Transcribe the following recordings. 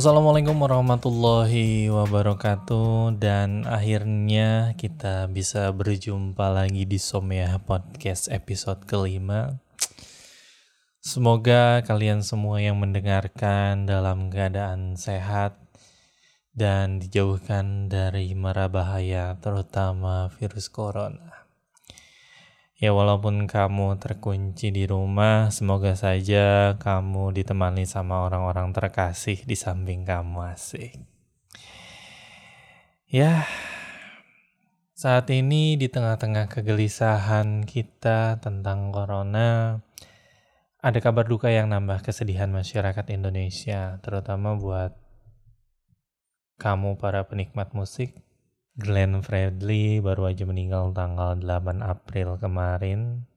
Assalamualaikum warahmatullahi wabarakatuh dan akhirnya kita bisa berjumpa lagi di Somya Podcast episode kelima. Semoga kalian semua yang mendengarkan dalam keadaan sehat dan dijauhkan dari mara bahaya terutama virus corona. Ya walaupun kamu terkunci di rumah, semoga saja kamu ditemani sama orang-orang terkasih di samping kamu asik. Ya, saat ini di tengah-tengah kegelisahan kita tentang corona, ada kabar duka yang nambah kesedihan masyarakat Indonesia, terutama buat kamu para penikmat musik Glenn Fredly baru aja meninggal tanggal 8 April kemarin.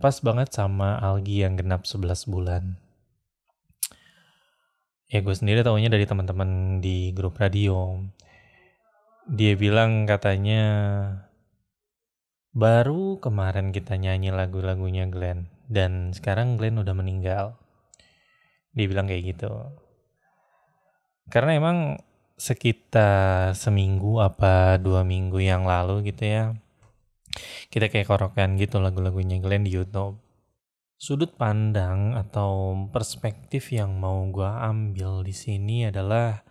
Pas banget sama Algi yang genap 11 bulan. Ya gue sendiri taunya dari teman-teman di grup radio. Dia bilang katanya baru kemarin kita nyanyi lagu-lagunya Glenn dan sekarang Glenn udah meninggal. Dia bilang kayak gitu. Karena emang sekitar seminggu apa dua minggu yang lalu gitu ya kita kayak korokan gitu lagu-lagunya Glenn di YouTube sudut pandang atau perspektif yang mau gue ambil di sini adalah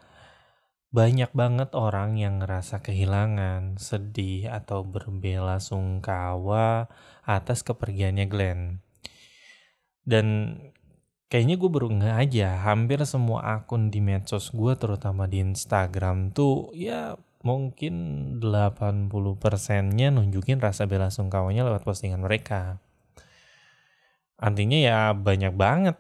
banyak banget orang yang ngerasa kehilangan, sedih, atau berbela sungkawa atas kepergiannya Glenn. Dan kayaknya gue baru nggak aja hampir semua akun di medsos gue terutama di Instagram tuh ya mungkin 80 persennya nunjukin rasa bela sungkawanya lewat postingan mereka. Artinya ya banyak banget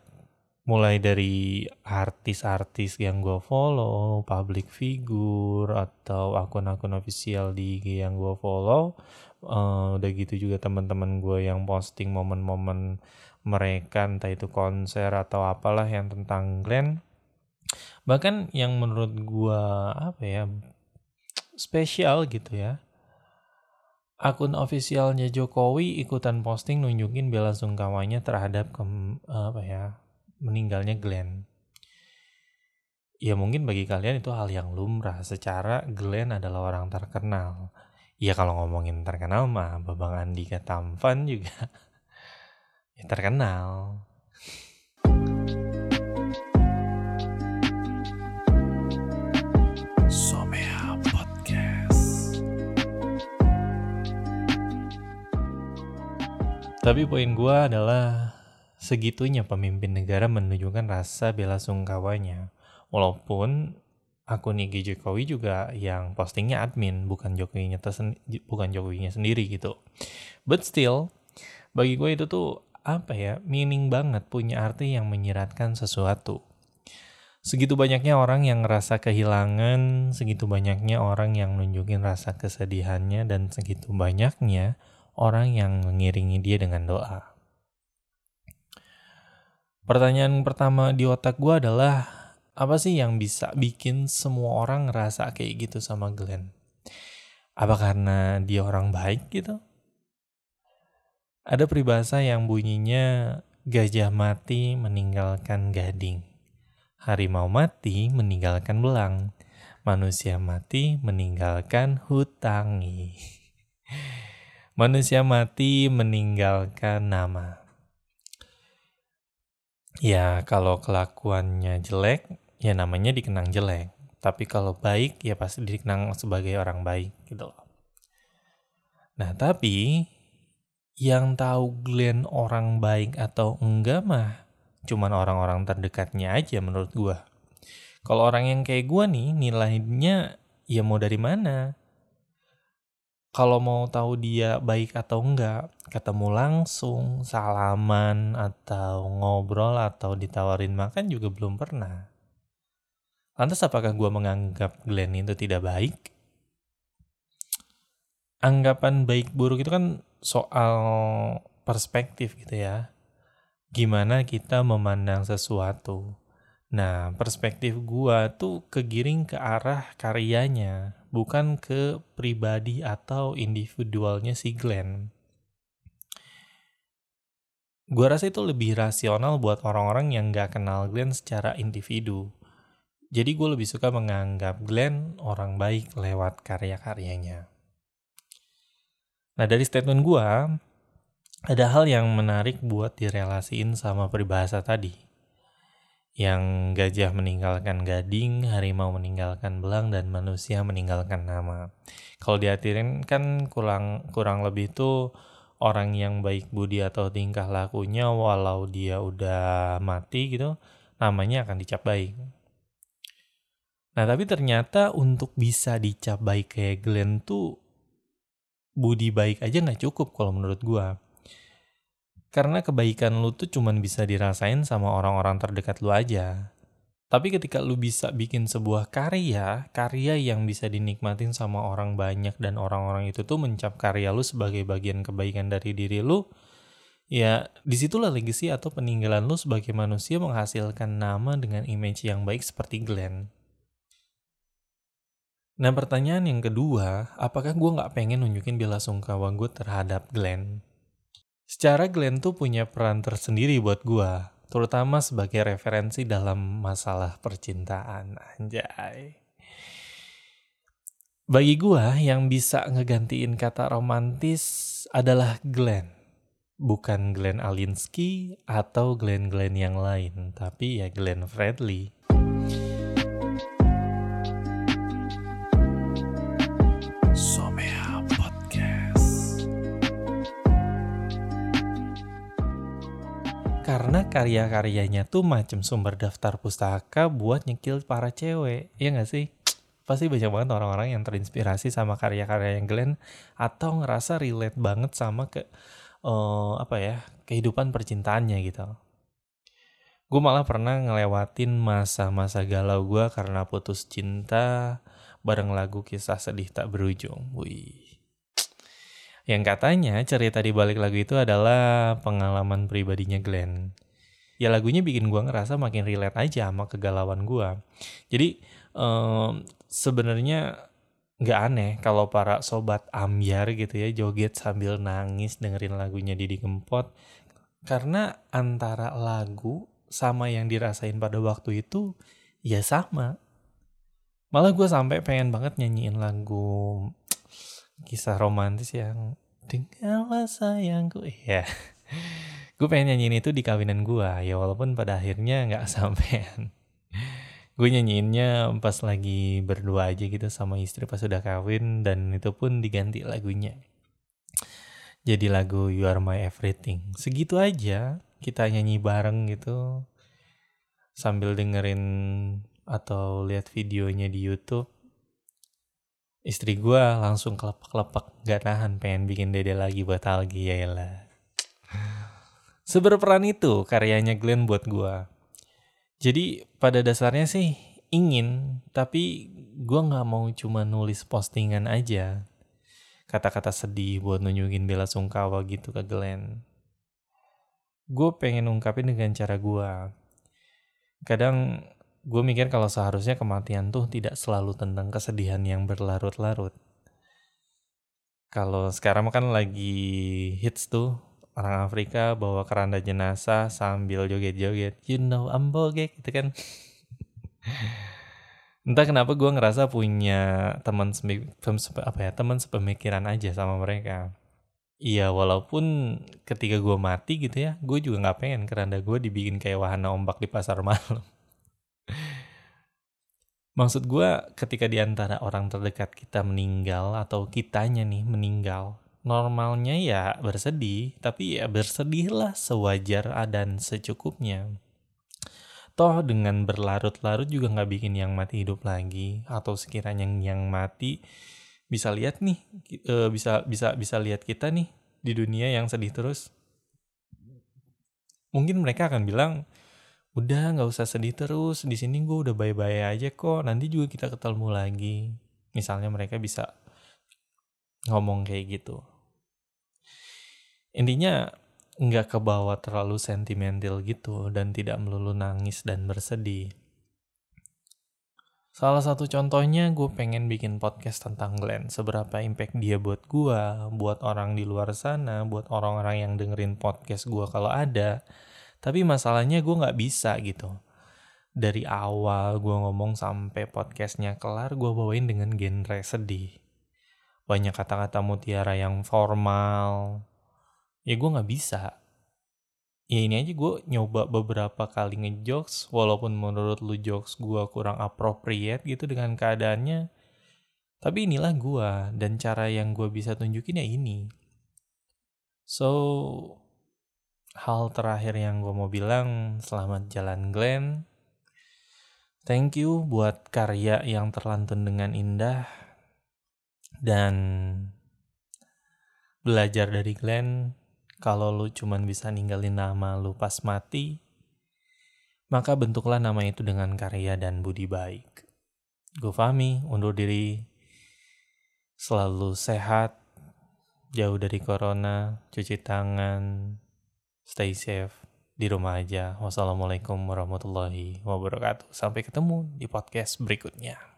mulai dari artis-artis yang gue follow, public figure atau akun-akun official di IG yang gue follow, uh, udah gitu juga teman-teman gue yang posting momen-momen mereka entah itu konser atau apalah yang tentang Glenn. Bahkan yang menurut gua apa ya spesial gitu ya akun ofisialnya Jokowi ikutan posting nunjukin bela sungkawanya terhadap ke, apa ya meninggalnya Glenn. Ya mungkin bagi kalian itu hal yang lumrah secara Glenn adalah orang terkenal. Ya kalau ngomongin terkenal mah Babang Andika Tampan juga terkenal. Somea Podcast. Tapi poin gue adalah segitunya pemimpin negara menunjukkan rasa bela sungkawanya. Walaupun akun IG Jokowi juga yang postingnya admin, bukan Jokowinya bukan Jokowinya sendiri gitu. But still, bagi gue itu tuh apa ya meaning banget punya arti yang menyiratkan sesuatu. Segitu banyaknya orang yang ngerasa kehilangan segitu banyaknya orang yang nunjukin rasa kesedihannya dan segitu banyaknya orang yang mengiringi dia dengan doa. Pertanyaan pertama di otak gue adalah apa sih yang bisa bikin semua orang ngerasa kayak gitu sama Glenn? Apa karena dia orang baik gitu ada peribahasa yang bunyinya gajah mati meninggalkan gading. Harimau mati meninggalkan belang. Manusia mati meninggalkan hutangi. Manusia mati meninggalkan nama. Ya, kalau kelakuannya jelek, ya namanya dikenang jelek. Tapi kalau baik, ya pasti dikenang sebagai orang baik gitu loh. Nah, tapi yang tahu Glenn orang baik atau enggak mah cuman orang-orang terdekatnya aja menurut gua. Kalau orang yang kayak gua nih nilainya ya mau dari mana? Kalau mau tahu dia baik atau enggak, ketemu langsung, salaman atau ngobrol atau ditawarin makan juga belum pernah. Lantas apakah gua menganggap Glenn itu tidak baik? Anggapan baik buruk itu kan soal perspektif gitu ya. Gimana kita memandang sesuatu. Nah, perspektif gua tuh kegiring ke arah karyanya, bukan ke pribadi atau individualnya si Glenn. Gua rasa itu lebih rasional buat orang-orang yang gak kenal Glenn secara individu. Jadi gue lebih suka menganggap Glenn orang baik lewat karya-karyanya. Nah dari statement gue, ada hal yang menarik buat direlasiin sama peribahasa tadi. Yang gajah meninggalkan gading, harimau meninggalkan belang, dan manusia meninggalkan nama. Kalau diartikan kan kurang kurang lebih itu orang yang baik budi atau tingkah lakunya walau dia udah mati gitu, namanya akan dicap baik. Nah tapi ternyata untuk bisa dicap baik kayak Glenn tuh budi baik aja nggak cukup kalau menurut gue. Karena kebaikan lu tuh cuman bisa dirasain sama orang-orang terdekat lu aja. Tapi ketika lu bisa bikin sebuah karya, karya yang bisa dinikmatin sama orang banyak dan orang-orang itu tuh mencap karya lu sebagai bagian kebaikan dari diri lu, ya di situlah legacy atau peninggalan lu sebagai manusia menghasilkan nama dengan image yang baik seperti Glenn. Nah pertanyaan yang kedua, apakah gue gak pengen nunjukin bela sungkawa gue terhadap Glenn? Secara Glenn tuh punya peran tersendiri buat gue, terutama sebagai referensi dalam masalah percintaan, anjay. Bagi gue yang bisa ngegantiin kata romantis adalah Glenn. Bukan Glenn Alinsky atau Glenn-Glenn yang lain, tapi ya Glenn Fredly. Karena karya-karyanya tuh macam sumber daftar pustaka buat nyekil para cewek, ya gak sih? Pasti banyak banget orang-orang yang terinspirasi sama karya-karya yang Glenn atau ngerasa relate banget sama ke uh, apa ya kehidupan percintaannya gitu. Gue malah pernah ngelewatin masa-masa galau gue karena putus cinta bareng lagu kisah sedih tak berujung. Wih yang katanya cerita di balik lagu itu adalah pengalaman pribadinya Glenn. Ya lagunya bikin gue ngerasa makin relate aja sama kegalauan gue. Jadi um, sebenarnya nggak aneh kalau para sobat ambiar gitu ya joget sambil nangis dengerin lagunya Didi Kempot karena antara lagu sama yang dirasain pada waktu itu ya sama malah gue sampai pengen banget nyanyiin lagu kisah romantis yang tinggallah sayangku. Ya gue pengen nyanyiin itu di kawinan gue ya walaupun pada akhirnya nggak sampean. Gue nyanyiinnya pas lagi berdua aja gitu sama istri pas sudah kawin dan itu pun diganti lagunya. Jadi lagu You Are My Everything segitu aja kita nyanyi bareng gitu. Sambil dengerin atau lihat videonya di YouTube istri gue langsung kelepak-kelepak gak tahan pengen bikin dede lagi buat Algi ya lah seberperan itu karyanya Glenn buat gue jadi pada dasarnya sih ingin tapi gue nggak mau cuma nulis postingan aja. Kata-kata sedih buat nunjukin bela sungkawa gitu ke Glenn. Gue pengen ungkapin dengan cara gue kadang gue mikir kalau seharusnya kematian tuh tidak selalu tentang kesedihan yang berlarut-larut. Kalau sekarang kan lagi hits tuh orang Afrika bawa keranda jenazah sambil joget-joget. You know I'm bogek gitu kan. Entah kenapa gue ngerasa punya teman apa ya teman sepemikiran aja sama mereka. Iya walaupun ketika gue mati gitu ya, gue juga nggak pengen keranda gue dibikin kayak wahana ombak di pasar malam. Maksud gue ketika di antara orang terdekat kita meninggal atau kitanya nih meninggal, normalnya ya bersedih, tapi ya bersedihlah sewajar dan secukupnya. Toh dengan berlarut-larut juga nggak bikin yang mati hidup lagi, atau sekiranya yang mati bisa lihat nih, e, bisa bisa bisa lihat kita nih di dunia yang sedih terus. Mungkin mereka akan bilang, udah nggak usah sedih terus di sini gue udah bye-bye aja kok nanti juga kita ketemu lagi. Misalnya mereka bisa ngomong kayak gitu. Intinya nggak kebawa terlalu sentimental gitu dan tidak melulu nangis dan bersedih. Salah satu contohnya gue pengen bikin podcast tentang Glenn. Seberapa impact dia buat gue, buat orang di luar sana, buat orang-orang yang dengerin podcast gue kalau ada tapi masalahnya gue nggak bisa gitu. Dari awal gue ngomong sampai podcastnya kelar gue bawain dengan genre sedih. Banyak kata-kata mutiara yang formal. Ya gue nggak bisa. Ya ini aja gue nyoba beberapa kali ngejokes walaupun menurut lu jokes gue kurang appropriate gitu dengan keadaannya. Tapi inilah gue dan cara yang gue bisa tunjukin ya ini. So hal terakhir yang gue mau bilang selamat jalan Glenn Thank you buat karya yang terlantun dengan indah dan belajar dari Glenn kalau lu cuman bisa ninggalin nama lu pas mati maka bentuklah nama itu dengan karya dan budi baik. Gue Fahmi, undur diri. Selalu sehat, jauh dari corona, cuci tangan, stay safe di rumah aja. Wassalamualaikum warahmatullahi wabarakatuh. Sampai ketemu di podcast berikutnya.